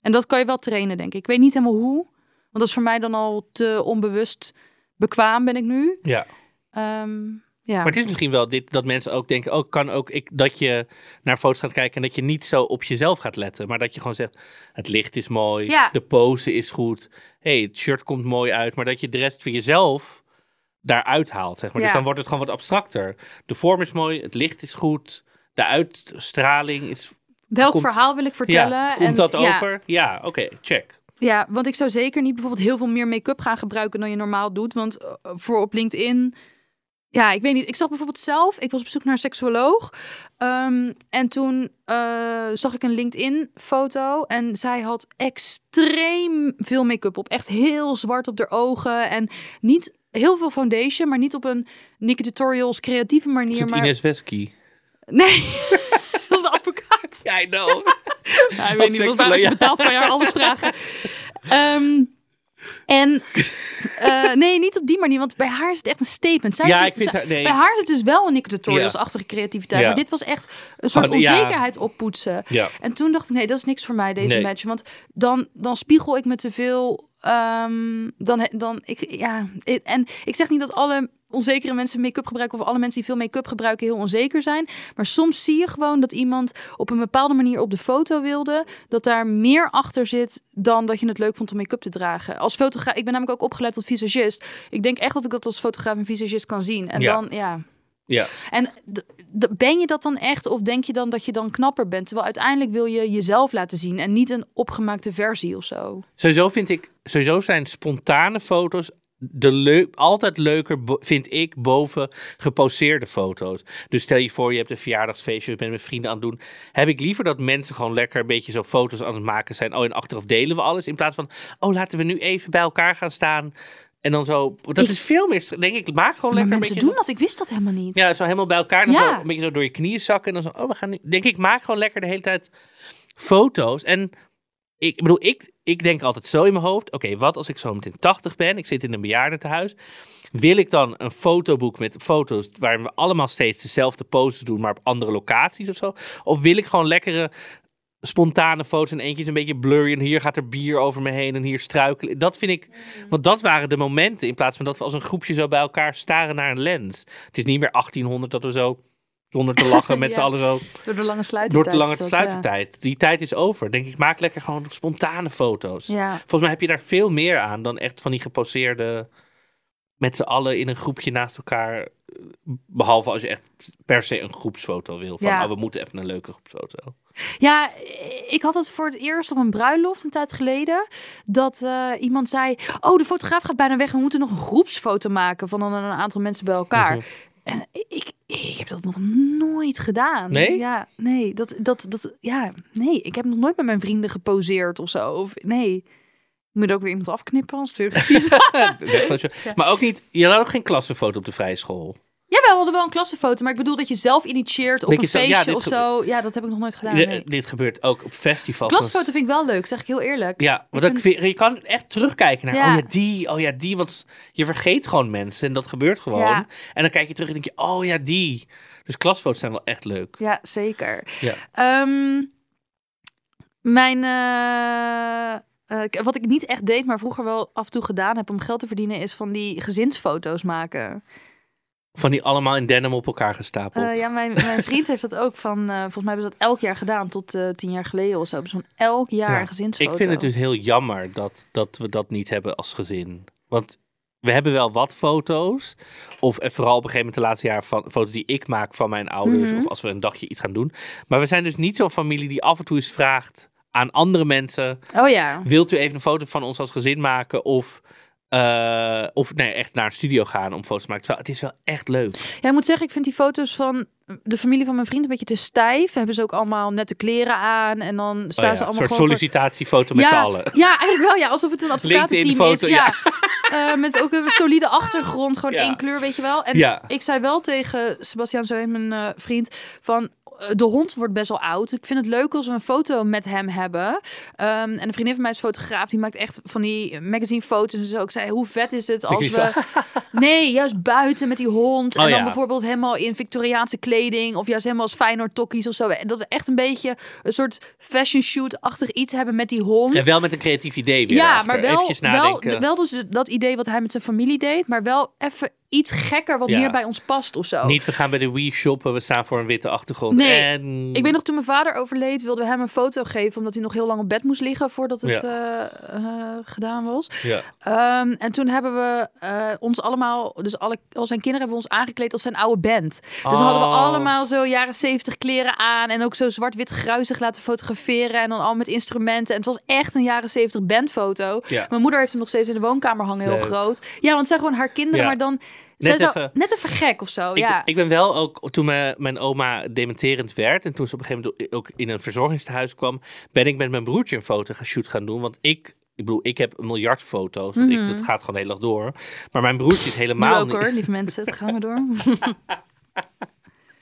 [SPEAKER 3] En dat kan je wel trainen, denk ik. Ik weet niet helemaal hoe, want dat is voor mij dan al te onbewust bekwaam ben ik nu.
[SPEAKER 2] Ja.
[SPEAKER 3] Ehm, ja.
[SPEAKER 2] Maar het is misschien wel dit dat mensen ook denken, oh, kan ook ik dat je naar foto's gaat kijken en dat je niet zo op jezelf gaat letten, maar dat je gewoon zegt, het licht is mooi,
[SPEAKER 3] Ja.
[SPEAKER 2] de pose is goed, hey, het shirt komt mooi uit, maar dat je de rest van jezelf daaruit haalt, zeg maar. Dus dan wordt het gewoon wat abstracter. De vorm is mooi, het licht is goed, de uitstraling is.
[SPEAKER 3] Welk
[SPEAKER 2] komt-
[SPEAKER 3] verhaal wil ik vertellen?
[SPEAKER 2] Ja, komt
[SPEAKER 3] En-
[SPEAKER 2] dat
[SPEAKER 3] ja.
[SPEAKER 2] over? Ja, oké, check.
[SPEAKER 3] Ja, want ik zou zeker niet bijvoorbeeld heel veel meer make-up gaan gebruiken dan je normaal doet. Want eh, voor op LinkedIn. Ja, ik weet niet. Ik zag bijvoorbeeld zelf, ik was op zoek naar een seksuoloog. Ehm, en toen eh, zag ik een LinkedIn-foto. En zij had extreem veel make-up op. Echt heel zwart op de ogen. En niet heel veel foundation, maar niet op een Nikki Tutorials creatieve manier.
[SPEAKER 2] Is het
[SPEAKER 3] maar...
[SPEAKER 2] Ines Wesky?
[SPEAKER 3] Nee, dat is de advocaat.
[SPEAKER 2] Ja, I know.
[SPEAKER 3] Ja, ik weet niet, als je betaalt kan je haar alles vragen. Ehm, En eh, nee, niet op die manier, want bij haar is het echt een statement. Zij
[SPEAKER 2] Ja,
[SPEAKER 3] is-
[SPEAKER 2] ik vind
[SPEAKER 3] zij-
[SPEAKER 2] haar- nee.
[SPEAKER 3] Bij haar zit dus wel een Nick Tutorials-achtige creativiteit.
[SPEAKER 2] Ja.
[SPEAKER 3] Maar dit was echt een soort
[SPEAKER 2] ja.
[SPEAKER 3] onzekerheid oppoetsen. En toen dacht ik, nee, dat is niks voor mij, deze
[SPEAKER 2] Nee.
[SPEAKER 3] match. Want dan, dan spiegel ik me te veel. ehm, dan, dan, ik, ja, en ik zeg niet dat alle onzekere mensen make-up gebruiken... of alle mensen die veel make-up gebruiken heel onzeker zijn. Maar soms zie je gewoon dat iemand op een bepaalde manier op de foto wilde... dat daar meer achter zit dan dat je het leuk vond om make-up te dragen. Als fotograaf, ik ben namelijk ook opgeleid tot visagist. Ik denk echt dat ik dat als fotograaf en visagist kan zien. En
[SPEAKER 2] Ja.
[SPEAKER 3] dan, ja...
[SPEAKER 2] Ja.
[SPEAKER 3] En ben je dat dan echt? Of denk je dan dat je dan knapper bent? Terwijl uiteindelijk wil je jezelf laten zien en niet een opgemaakte versie of zo.
[SPEAKER 2] Sowieso vind ik, sowieso zijn spontane foto's de leu- altijd leuker, vind ik, boven geposeerde foto's. Dus stel je voor, je hebt een verjaardagsfeestje, je bent met vrienden aan het doen. Heb ik liever dat mensen gewoon lekker een beetje zo foto's aan het maken zijn. Oh, en achteraf delen we alles. In plaats van, oh, laten we nu even bij elkaar gaan staan. En dan zo, dat
[SPEAKER 3] Ik-
[SPEAKER 2] is veel meer, denk ik, maak gewoon lekker
[SPEAKER 3] mensen
[SPEAKER 2] een
[SPEAKER 3] doen
[SPEAKER 2] beetje
[SPEAKER 3] dat. Ik wist dat helemaal niet.
[SPEAKER 2] Ja, zo helemaal bij elkaar. Dan
[SPEAKER 3] Ja.
[SPEAKER 2] zo een beetje zo door je knieën zakken. En dan zo, oh, we gaan nu... Denk ik, maak gewoon lekker de hele tijd foto's. En ik bedoel, ik, ik denk altijd zo in mijn hoofd. Oké, wat als ik zo meteen 80 ben? Ik zit in een bejaardentehuis. Wil ik dan een fotoboek met foto's waarin we allemaal steeds dezelfde poses doen, maar op andere locaties of zo? Of wil ik gewoon lekkere spontane foto's en eentje is een beetje blurry en hier gaat er bier over me heen en hier struikelen. Dat vind ik, want dat waren de momenten in plaats van dat we als een groepje zo bij elkaar staren naar een lens. Het is niet meer 1800 dat we zo zonder te lachen met
[SPEAKER 3] Ja.
[SPEAKER 2] z'n allen zo
[SPEAKER 3] Door de lange sluitertijd.
[SPEAKER 2] door te lange sluitertijd. Die tijd is over. Denk ik, maak lekker gewoon spontane foto's.
[SPEAKER 3] Ja.
[SPEAKER 2] Volgens mij heb je daar veel meer aan dan echt van die geposeerde met z'n allen in een groepje naast elkaar. Behalve als je echt per se een groepsfoto wil. Van,
[SPEAKER 3] Ja.
[SPEAKER 2] oh, we moeten even een leuke groepsfoto.
[SPEAKER 3] Ja, ik had het voor het eerst op een bruiloft een tijd geleden. Dat eh, iemand zei: Oh, de fotograaf gaat bijna weg. We moeten nog een groepsfoto maken van dan een aantal mensen bij elkaar.
[SPEAKER 2] Mhm.
[SPEAKER 3] En ik, ik heb dat nog nooit gedaan.
[SPEAKER 2] Nee?
[SPEAKER 3] Ja, nee. Dat, dat, dat, ja, nee. Ik heb nog nooit met mijn vrienden geposeerd of zo. Of, nee. Ik moet ook weer iemand afknippen als het weer gezien.
[SPEAKER 2] Maar ook niet, je had ook geen klassenfoto op de vrije school.
[SPEAKER 3] Jawel, we hadden wel een klassenfoto. Maar ik bedoel dat je zelf initieert op
[SPEAKER 2] Beetje
[SPEAKER 3] een
[SPEAKER 2] zo- ja,
[SPEAKER 3] feestje
[SPEAKER 2] dit
[SPEAKER 3] of zo. Ja, dat heb ik nog nooit gedaan.
[SPEAKER 2] Dit-
[SPEAKER 3] Nee.
[SPEAKER 2] Dit gebeurt ook op festivals.
[SPEAKER 3] Klassenfoto vind ik wel leuk, zeg ik heel eerlijk.
[SPEAKER 2] Ja, want vind... je kan echt terugkijken naar,
[SPEAKER 3] Ja.
[SPEAKER 2] oh ja, die, oh ja, die. Want je vergeet gewoon mensen en dat gebeurt gewoon.
[SPEAKER 3] Ja.
[SPEAKER 2] En dan kijk je terug en denk je, oh ja, die. Dus klasfoto's zijn wel echt leuk.
[SPEAKER 3] Ja, zeker.
[SPEAKER 2] Ja.
[SPEAKER 3] Ehm, mijn, eh, eh, k- wat ik niet echt deed, maar vroeger wel af en toe gedaan heb om geld te verdienen, is van die gezinsfoto's maken.
[SPEAKER 2] Van die allemaal in denim op elkaar gestapeld.
[SPEAKER 3] Eh, ja, mijn, mijn vriend heeft dat ook van, eh, volgens mij hebben ze dat elk jaar gedaan, tot eh, tien jaar geleden of zo. Ze van elk jaar
[SPEAKER 2] Ja.
[SPEAKER 3] een gezinsfoto.
[SPEAKER 2] Ik vind het dus heel jammer dat, dat we dat niet hebben als gezin. Want we hebben wel wat foto's. Of en vooral op een gegeven moment de laatste jaar van foto's die ik maak van mijn ouders.
[SPEAKER 3] Mhm.
[SPEAKER 2] Of als we een dagje iets gaan doen. Maar we zijn dus niet zo'n familie die af en toe eens vraagt aan andere mensen.
[SPEAKER 3] Oh ja.
[SPEAKER 2] Wilt u even een foto van ons als gezin maken? Of, eh, of nee, echt naar een studio gaan om foto's te maken. Het is wel echt leuk.
[SPEAKER 3] Ja, moet zeggen, ik vind die foto's van de familie van mijn vriend een beetje te stijf. Hebben ze ook allemaal nette kleren aan en dan staan
[SPEAKER 2] Oh ja,
[SPEAKER 3] ze
[SPEAKER 2] een
[SPEAKER 3] allemaal
[SPEAKER 2] soort
[SPEAKER 3] gewoon voor-
[SPEAKER 2] sollicitatiefoto met
[SPEAKER 3] ja,
[SPEAKER 2] z'n allen.
[SPEAKER 3] Ja, eigenlijk wel. Ja, alsof het een advocatenteam is. Ja. Eh, met ook een solide achtergrond, gewoon één kleur, weet je wel. En ik zei wel tegen Sebastian, zo heet mijn eh, vriend, van eh, de hond wordt best wel oud. Ik vind het leuk als we een foto met hem hebben. Ehm, en een vriendin van mij is fotograaf. Die maakt echt van die magazine foto's en zo. Ik zei, hoe vet is het als we... Nee, juist buiten met die hond.
[SPEAKER 2] Oh,
[SPEAKER 3] en dan
[SPEAKER 2] ja.
[SPEAKER 3] bijvoorbeeld helemaal in Victoriaanse kleding. Of juist helemaal als Feyenoord tokkies of zo. En dat we echt een beetje een soort fashion shoot-achtig iets hebben met die hond.
[SPEAKER 2] En wel met een creatief idee weer
[SPEAKER 3] Ja, maar wel, wel, wel dus dat idee wat hij met zijn familie deed. Maar wel even iets gekker wat
[SPEAKER 2] Ja.
[SPEAKER 3] meer bij ons past of zo.
[SPEAKER 2] Niet, we gaan bij de Wii shoppen, we staan voor een witte achtergrond.
[SPEAKER 3] Nee,
[SPEAKER 2] en...
[SPEAKER 3] Ik weet nog, toen mijn vader overleed, wilden we hem een foto geven. Omdat hij nog heel lang op bed moest liggen voordat het eh, eh, gedaan was.
[SPEAKER 2] Ja.
[SPEAKER 3] Ehm, en toen hebben we eh, ons allemaal, dus alle, al zijn kinderen hebben ons aangekleed als zijn oude band. Dus hadden we
[SPEAKER 2] Oh.
[SPEAKER 3] allemaal zo jaren zeventig kleren aan. En ook zo zwart-wit gruizig laten fotograferen. En dan al met instrumenten. En het was echt een jaren zeventig bandfoto.
[SPEAKER 2] Ja.
[SPEAKER 3] Mijn moeder heeft hem nog steeds in de woonkamer hangen, heel
[SPEAKER 2] Leuk.
[SPEAKER 3] groot. Ja, want het zijn gewoon haar kinderen, maar dan...
[SPEAKER 2] Net even-
[SPEAKER 3] net even gek of zo,
[SPEAKER 2] Ik,
[SPEAKER 3] ja.
[SPEAKER 2] ik ben wel ook, toen mijn, mijn oma dementerend werd en toen ze op een gegeven moment ook in een verzorgingstehuis kwam, ben ik met mijn broertje een foto shoot gaan doen. Want ik, ik bedoel, ik heb een miljard foto's. ik, dat gaat gewoon de hele dag door. Maar mijn broertje is
[SPEAKER 3] Mhm.
[SPEAKER 2] Helemaal
[SPEAKER 3] ook
[SPEAKER 2] niet.
[SPEAKER 3] hoor, lieve mensen. Het gaan we door.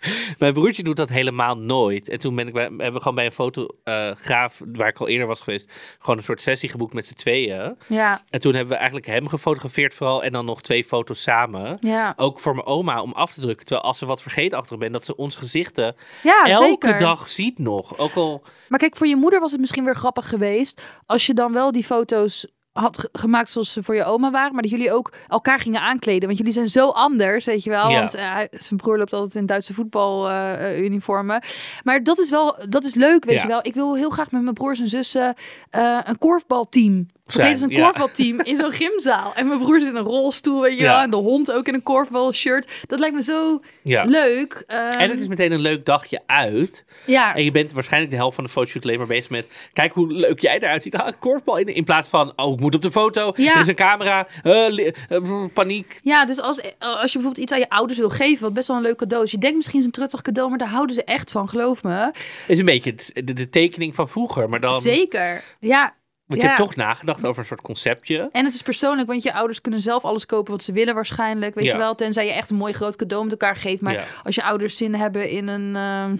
[SPEAKER 2] Mijn broertje doet dat helemaal nooit. En toen ben ik bij, hebben we gewoon bij een fotograaf, waar ik al eerder was geweest, gewoon een soort sessie geboekt met z'n tweeën.
[SPEAKER 3] Ja,
[SPEAKER 2] En toen hebben we eigenlijk hem gefotografeerd vooral en dan nog twee foto's samen.
[SPEAKER 3] ja.
[SPEAKER 2] Ook voor mijn oma om af te drukken. Terwijl als ze wat vergeetachtig bent, dat ze ons gezichten
[SPEAKER 3] ja
[SPEAKER 2] elke
[SPEAKER 3] zeker.
[SPEAKER 2] dag ziet nog. Ook al,
[SPEAKER 3] Maar kijk, voor je moeder was het misschien weer grappig geweest als je dan wel die foto's had ge- gemaakt zoals ze voor je oma waren, maar dat jullie ook elkaar gingen aankleden. Want jullie zijn zo anders, weet je wel.
[SPEAKER 2] Ja.
[SPEAKER 3] Want eh, zijn broer loopt altijd in Duitse voetbaluniformen. maar dat is wel, dat is leuk, weet
[SPEAKER 2] Ja.
[SPEAKER 3] je wel. Ik wil heel graag met mijn broers en zussen eh, een korfbalteam. Verkleed als een
[SPEAKER 2] ja.
[SPEAKER 3] korfbalteam in zo'n gymzaal. En mijn broer zit in een rolstoel, weet je
[SPEAKER 2] Ja.
[SPEAKER 3] wel. En de hond ook in een korfbalshirt. Dat lijkt me zo
[SPEAKER 2] ja.
[SPEAKER 3] leuk. Ehm,
[SPEAKER 2] En het is meteen een leuk dagje uit.
[SPEAKER 3] ja.
[SPEAKER 2] En je bent waarschijnlijk de helft van de fotoshoot alleen maar bezig met... Kijk hoe leuk jij eruit ziet. Ah, korfbal in, in plaats van... Oh, ik moet op de foto.
[SPEAKER 3] Ja.
[SPEAKER 2] Er is een camera. eh, paniek.
[SPEAKER 3] Ja, dus als, als je bijvoorbeeld iets aan je ouders wil geven, wat best wel een leuk cadeau is. Je denkt misschien is een truttig cadeau, maar daar houden ze echt van, geloof me.
[SPEAKER 2] is een beetje de, de tekening van vroeger. Maar dan...
[SPEAKER 3] Zeker. Ja.
[SPEAKER 2] Want je hebt toch nagedacht over een soort conceptje.
[SPEAKER 3] En het is persoonlijk, want je ouders kunnen zelf alles kopen wat ze willen waarschijnlijk. Weet
[SPEAKER 2] Ja.
[SPEAKER 3] je wel, tenzij je echt een mooi groot cadeau met elkaar geeft. Maar
[SPEAKER 2] Ja.
[SPEAKER 3] als je ouders zin hebben in een... ehm,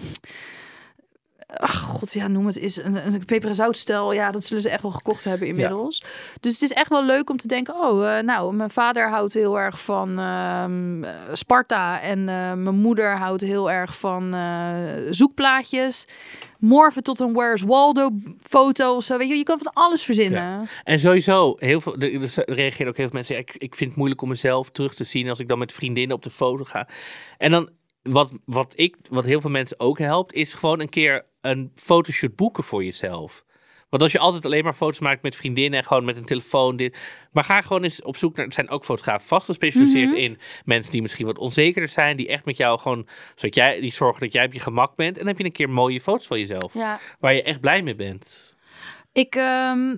[SPEAKER 3] Ach, god, ja, noem het is een, een peper- en zoutstel. Ja, dat zullen ze echt wel gekocht hebben inmiddels. Dus het is echt wel leuk om te denken... oh, eh, nou, mijn vader houdt heel erg van ehm, eh, Sparta... en eh, mijn moeder houdt heel erg van zoekplaatjes. Morgen tot een Where's Waldo foto of zo. Weet je, je kan van alles verzinnen.
[SPEAKER 2] En sowieso, heel veel, er, er reageren ook heel veel mensen. Ik, ik vind het moeilijk om mezelf terug te zien als ik dan met vriendinnen op de foto ga. En dan, wat, wat, ik, wat heel veel mensen ook helpt, is gewoon een keer een fotoshoot boeken voor jezelf. Want als je altijd alleen maar foto's maakt met vriendinnen en gewoon met een telefoon. Dit, maar ga gewoon eens op zoek naar. Er zijn ook fotografen vast gespecialiseerd
[SPEAKER 3] Mhm.
[SPEAKER 2] in mensen die misschien wat onzekerder zijn. Die echt met jou gewoon. Zodat jij die zorgen dat jij op je gemak bent. En dan heb je een keer mooie foto's van jezelf.
[SPEAKER 3] Ja.
[SPEAKER 2] Waar je echt blij mee bent.
[SPEAKER 3] Ik ehm,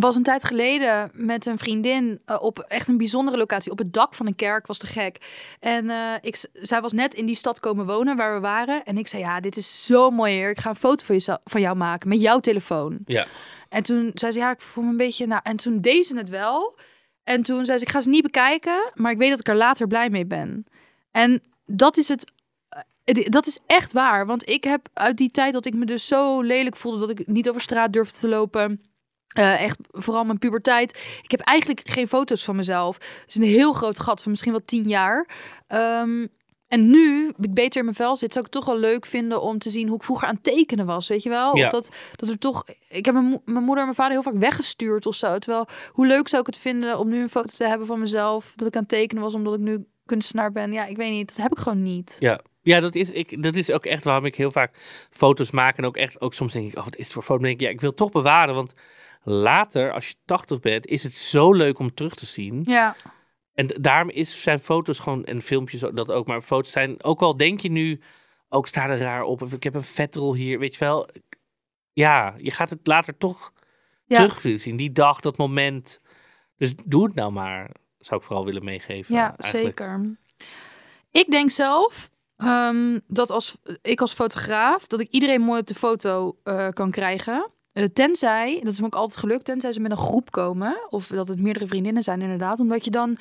[SPEAKER 3] was een tijd geleden met een vriendin eh, op echt een bijzondere locatie. Op het dak van een kerk, was te gek. En eh, ik, zij was net in die stad komen wonen waar we waren. En ik zei, ja, dit is zo mooi hier. Ik ga een foto van, jezelf, van jou maken met jouw telefoon.
[SPEAKER 2] Ja.
[SPEAKER 3] En toen zei ze, ja, ik voel me een beetje... Nou, en toen deed ze het wel. En toen zei ze, ik ga ze niet bekijken, maar ik weet dat ik er later blij mee ben. En dat is het... eh, het- Dat is echt waar, want ik heb uit die tijd dat ik me dus zo lelijk voelde dat ik niet over straat durfde te lopen, eh, echt vooral mijn puberteit. Ik heb eigenlijk geen foto's van mezelf. Het is een heel groot gat van misschien wel tien jaar. Ehm, en nu ik beter in mijn vel zit, zou ik het toch wel leuk vinden om te zien hoe ik vroeger aan het tekenen was. Weet je wel?
[SPEAKER 2] Ja.
[SPEAKER 3] Of dat, dat er toch. Ik heb mijn, mo- mijn moeder en mijn vader heel vaak weggestuurd of zo. Terwijl, hoe leuk zou ik het vinden om nu een foto te hebben van mezelf. Dat ik aan het tekenen was omdat ik nu kunstenaar ben. Ja, ik weet niet. Dat heb ik gewoon niet.
[SPEAKER 2] Ja, ja dat, is, ik, dat is ook echt waarom ik heel vaak foto's maak. En ook echt, ook soms denk ik, oh, wat is het voor foto? Dan denk ik, ja, ik wil toch bewaren. Want later, als je 80 bent, is het zo leuk om terug te zien.
[SPEAKER 3] Ja.
[SPEAKER 2] En daarom is, zijn foto's gewoon, en filmpjes dat ook, maar foto's zijn, ook al denk je nu, ook sta er raar op, of ik heb een vetrol hier, weet je wel. Ja, je gaat het later toch
[SPEAKER 3] Ja.
[SPEAKER 2] terug zien. Die dag, dat moment. Dus doe het nou maar, zou ik vooral willen meegeven.
[SPEAKER 3] Ja,
[SPEAKER 2] eigenlijk.
[SPEAKER 3] zeker. Ik denk zelf ehm, dat als ik als fotograaf dat ik iedereen mooi op de foto eh, kan krijgen. Eh, tenzij, dat is me ook altijd gelukt, tenzij ze met een groep komen. Of dat het meerdere vriendinnen zijn inderdaad. Omdat je dan,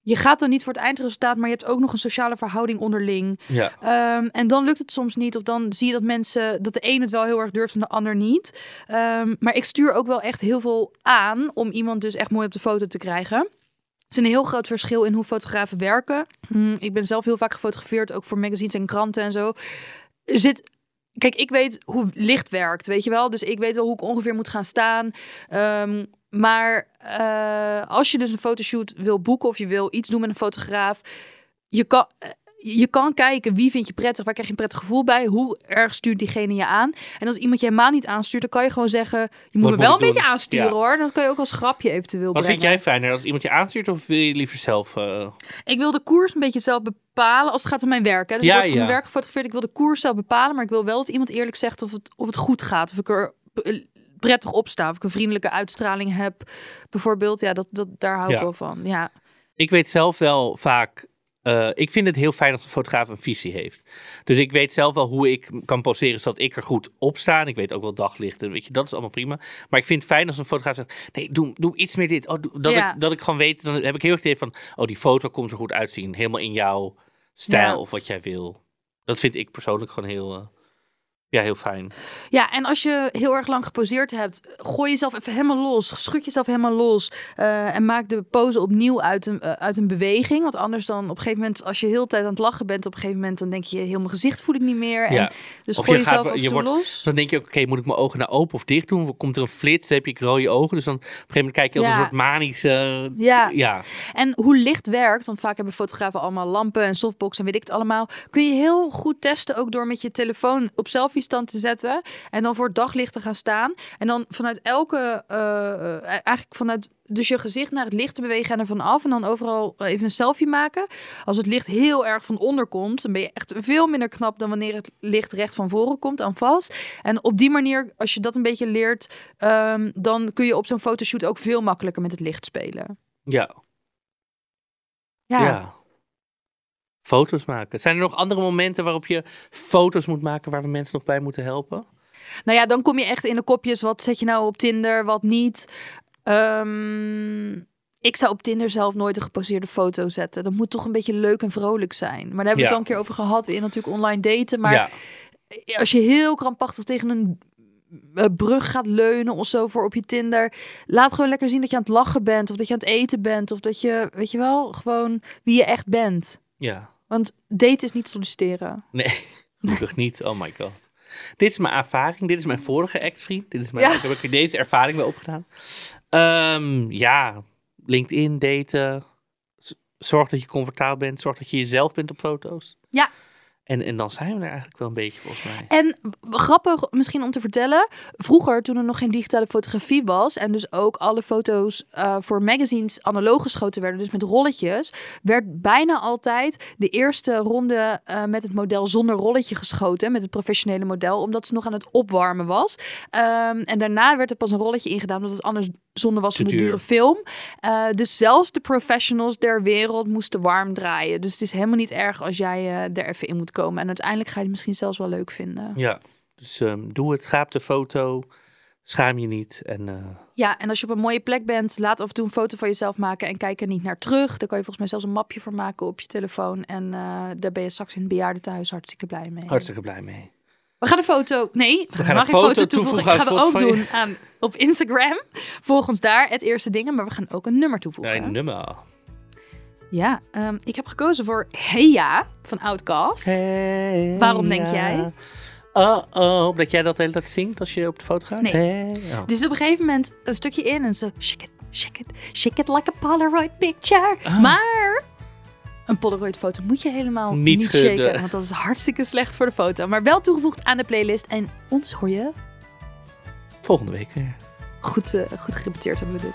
[SPEAKER 3] je gaat dan niet voor het eindresultaat, maar je hebt ook nog een sociale verhouding onderling.
[SPEAKER 2] Ja,
[SPEAKER 3] Ehm, en dan lukt het soms niet. Of dan zie je dat mensen, dat de een het wel heel erg durft en de ander niet. Ehm, maar ik stuur ook wel echt heel veel aan om iemand dus echt mooi op de foto te krijgen. Er is een heel groot verschil in hoe fotografen werken. Hm, ik ben zelf heel vaak gefotografeerd, ook voor magazines en kranten en zo. Er zit, kijk, ik weet hoe licht werkt, weet je wel. Dus ik weet wel hoe ik ongeveer moet gaan staan. Ehm, maar eh, als je dus een fotoshoot wil boeken of je wil iets doen met een fotograaf, je kan, je kan kijken wie vind je prettig, waar krijg je een prettig gevoel bij, hoe erg stuurt diegene je aan. En als iemand je helemaal niet aanstuurt, dan kan je gewoon zeggen, je moet
[SPEAKER 2] Wat
[SPEAKER 3] me wel een beetje aansturen
[SPEAKER 2] Ja.
[SPEAKER 3] hoor. Dat kan je ook als grapje eventueel
[SPEAKER 2] Wat vind jij fijner? Als iemand je aanstuurt of wil je liever zelf... eh,
[SPEAKER 3] Ik wil de koers een beetje zelf bepalen als het gaat om mijn werk. Hè. Dus
[SPEAKER 2] Ja,
[SPEAKER 3] ik word voor
[SPEAKER 2] ja.
[SPEAKER 3] mijn werk gefotografeerd. Ik wil de koers zelf bepalen, maar ik wil wel dat iemand eerlijk zegt of het, of het goed gaat. Of ik er eh, prettig op sta. Of ik een vriendelijke uitstraling heb. Bijvoorbeeld, ja, dat, dat, daar hou ik wel van. Ja,
[SPEAKER 2] ik weet zelf wel vaak. Eh, ik vind het heel fijn als een fotograaf een visie heeft. Dus ik weet zelf wel hoe ik kan poseren zodat ik er goed op sta. En ik weet ook wel daglicht. En weet je, dat is allemaal prima. Maar ik vind het fijn als een fotograaf zegt: nee, doe, doe iets meer dit. Oh, doe- dat,
[SPEAKER 3] Ja.
[SPEAKER 2] ik, dat ik gewoon weet. Dan heb ik heel erg het idee van: oh, die foto komt er goed uitzien. Helemaal in jouw stijl
[SPEAKER 3] Ja.
[SPEAKER 2] of wat jij wil. Dat vind ik persoonlijk gewoon heel, eh, ja, heel fijn.
[SPEAKER 3] Ja, en als je heel erg lang geposeerd hebt, gooi jezelf even helemaal los. Schud jezelf helemaal los. eh, en maak de pose opnieuw uit een, eh, uit een beweging. Want anders dan op een gegeven moment, als je heel de tijd aan het lachen bent, op een gegeven moment dan denk je, heel mijn gezicht voel ik niet meer. En,
[SPEAKER 2] Ja.
[SPEAKER 3] Dus
[SPEAKER 2] Of
[SPEAKER 3] gooi
[SPEAKER 2] je gaat-
[SPEAKER 3] jezelf af en
[SPEAKER 2] je wordt-
[SPEAKER 3] los.
[SPEAKER 2] Dan denk je ook, oké, moet ik mijn ogen nou open of dicht doen? Komt er een flits? Heb ik rode ogen. Dus dan op een gegeven moment kijk je als
[SPEAKER 3] Ja.
[SPEAKER 2] een soort manische...
[SPEAKER 3] Ja.
[SPEAKER 2] ja.
[SPEAKER 3] En hoe licht werkt, want vaak hebben fotografen allemaal lampen en softbox en weet ik het allemaal, kun je heel goed testen ook door met je telefoon op selfie stand te zetten en dan voor het daglicht te gaan staan en dan vanuit elke, eh, eh, eigenlijk vanuit dus je gezicht naar het licht te bewegen en ervan af en dan overal even een selfie maken. Als het licht heel erg van onder komt, dan ben je echt veel minder knap dan wanneer het licht recht van voren komt aan vast. En op die manier, als je dat een beetje leert, ehm, dan kun je op zo'n fotoshoot ook veel makkelijker met het licht spelen.
[SPEAKER 2] Ja. ja. Foto's maken. Zijn er nog andere momenten waarop je foto's moet maken waar we mensen nog bij moeten helpen?
[SPEAKER 3] Nou ja, dan kom je echt in de kopjes. Wat zet je nou op Tinder, wat niet? Ehm, ik zou op Tinder zelf nooit een geposeerde foto zetten. Dat moet toch een beetje leuk en vrolijk zijn. Maar daar hebben we
[SPEAKER 2] Ja.
[SPEAKER 3] het al een keer over gehad. In natuurlijk online daten. Maar
[SPEAKER 2] ja.
[SPEAKER 3] als je heel krampachtig tegen een eh, brug gaat leunen of zo voor op je Tinder. Laat gewoon lekker zien dat je aan het lachen bent. Of dat je aan het eten bent. Of dat je, weet je wel, gewoon wie je echt bent.
[SPEAKER 2] ja.
[SPEAKER 3] Want daten is niet solliciteren.
[SPEAKER 2] Nee, gelukkig niet. Oh my god. Dit is mijn ervaring. Dit is mijn vorige ex-vriend. Dit is mijn,
[SPEAKER 3] Ja.
[SPEAKER 2] Ik heb ook deze ervaring bij opgedaan. Ehm, ja, LinkedIn daten. Zorg dat je comfortabel bent. Zorg dat je jezelf bent op foto's.
[SPEAKER 3] Ja.
[SPEAKER 2] En, en dan zijn we er eigenlijk wel een beetje volgens mij.
[SPEAKER 3] En grappig misschien om te vertellen. Vroeger, toen er nog geen digitale fotografie was. En dus ook alle foto's eh, voor magazines analoog geschoten werden. Dus met rolletjes. Werd bijna altijd de eerste ronde eh, met het model zonder rolletje geschoten. Met het professionele model. Omdat ze nog aan het opwarmen was. Ehm, en daarna werd er pas een rolletje ingedaan. Omdat het anders zonde was
[SPEAKER 2] Te
[SPEAKER 3] van de
[SPEAKER 2] duur.
[SPEAKER 3] dure film. Eh, dus zelfs de professionals der wereld moesten warm draaien. Dus het is helemaal niet erg als jij eh, er even in moet komen. En uiteindelijk ga je het misschien zelfs wel leuk vinden.
[SPEAKER 2] Ja, dus ehm, doe het. Ga op de foto. Schaam je niet. En eh,
[SPEAKER 3] Ja, en als je op een mooie plek bent, laat af en toe een foto van jezelf maken en kijk er niet naar terug. Daar kan je volgens mij zelfs een mapje voor maken op je telefoon. En daar ben je straks in het bejaardentehuis hartstikke blij mee.
[SPEAKER 2] hartstikke blij mee.
[SPEAKER 3] We gaan een foto. Nee, we,
[SPEAKER 2] gaan
[SPEAKER 3] gaan
[SPEAKER 2] een foto
[SPEAKER 3] foto
[SPEAKER 2] toevoegen
[SPEAKER 3] toevoegen.
[SPEAKER 2] aan
[SPEAKER 3] gaan we ook doen aan, op Instagram. Volg ons daar, het eerste dingen. Maar we gaan ook een nummer toevoegen.
[SPEAKER 2] Een nummer.
[SPEAKER 3] Ja, ehm, ik heb gekozen voor Heya van Outcast. Waarom denk jij?
[SPEAKER 2] Oh, oh, dat jij dat de hele tijd zingt als je op de foto gaat?
[SPEAKER 3] Nee.
[SPEAKER 2] Hey, oh.
[SPEAKER 3] Dus op een gegeven moment een stukje in en zo shake it, shake it, shake it like a Polaroid picture.
[SPEAKER 2] Ah.
[SPEAKER 3] Maar een Polaroid foto moet je helemaal
[SPEAKER 2] Niet
[SPEAKER 3] niet, shaken, want dat is hartstikke slecht voor de foto. Maar wel toegevoegd aan de playlist en ons hoor je
[SPEAKER 2] Volgende week weer.
[SPEAKER 3] goed, eh, goed gerepeteerd hebben we dit.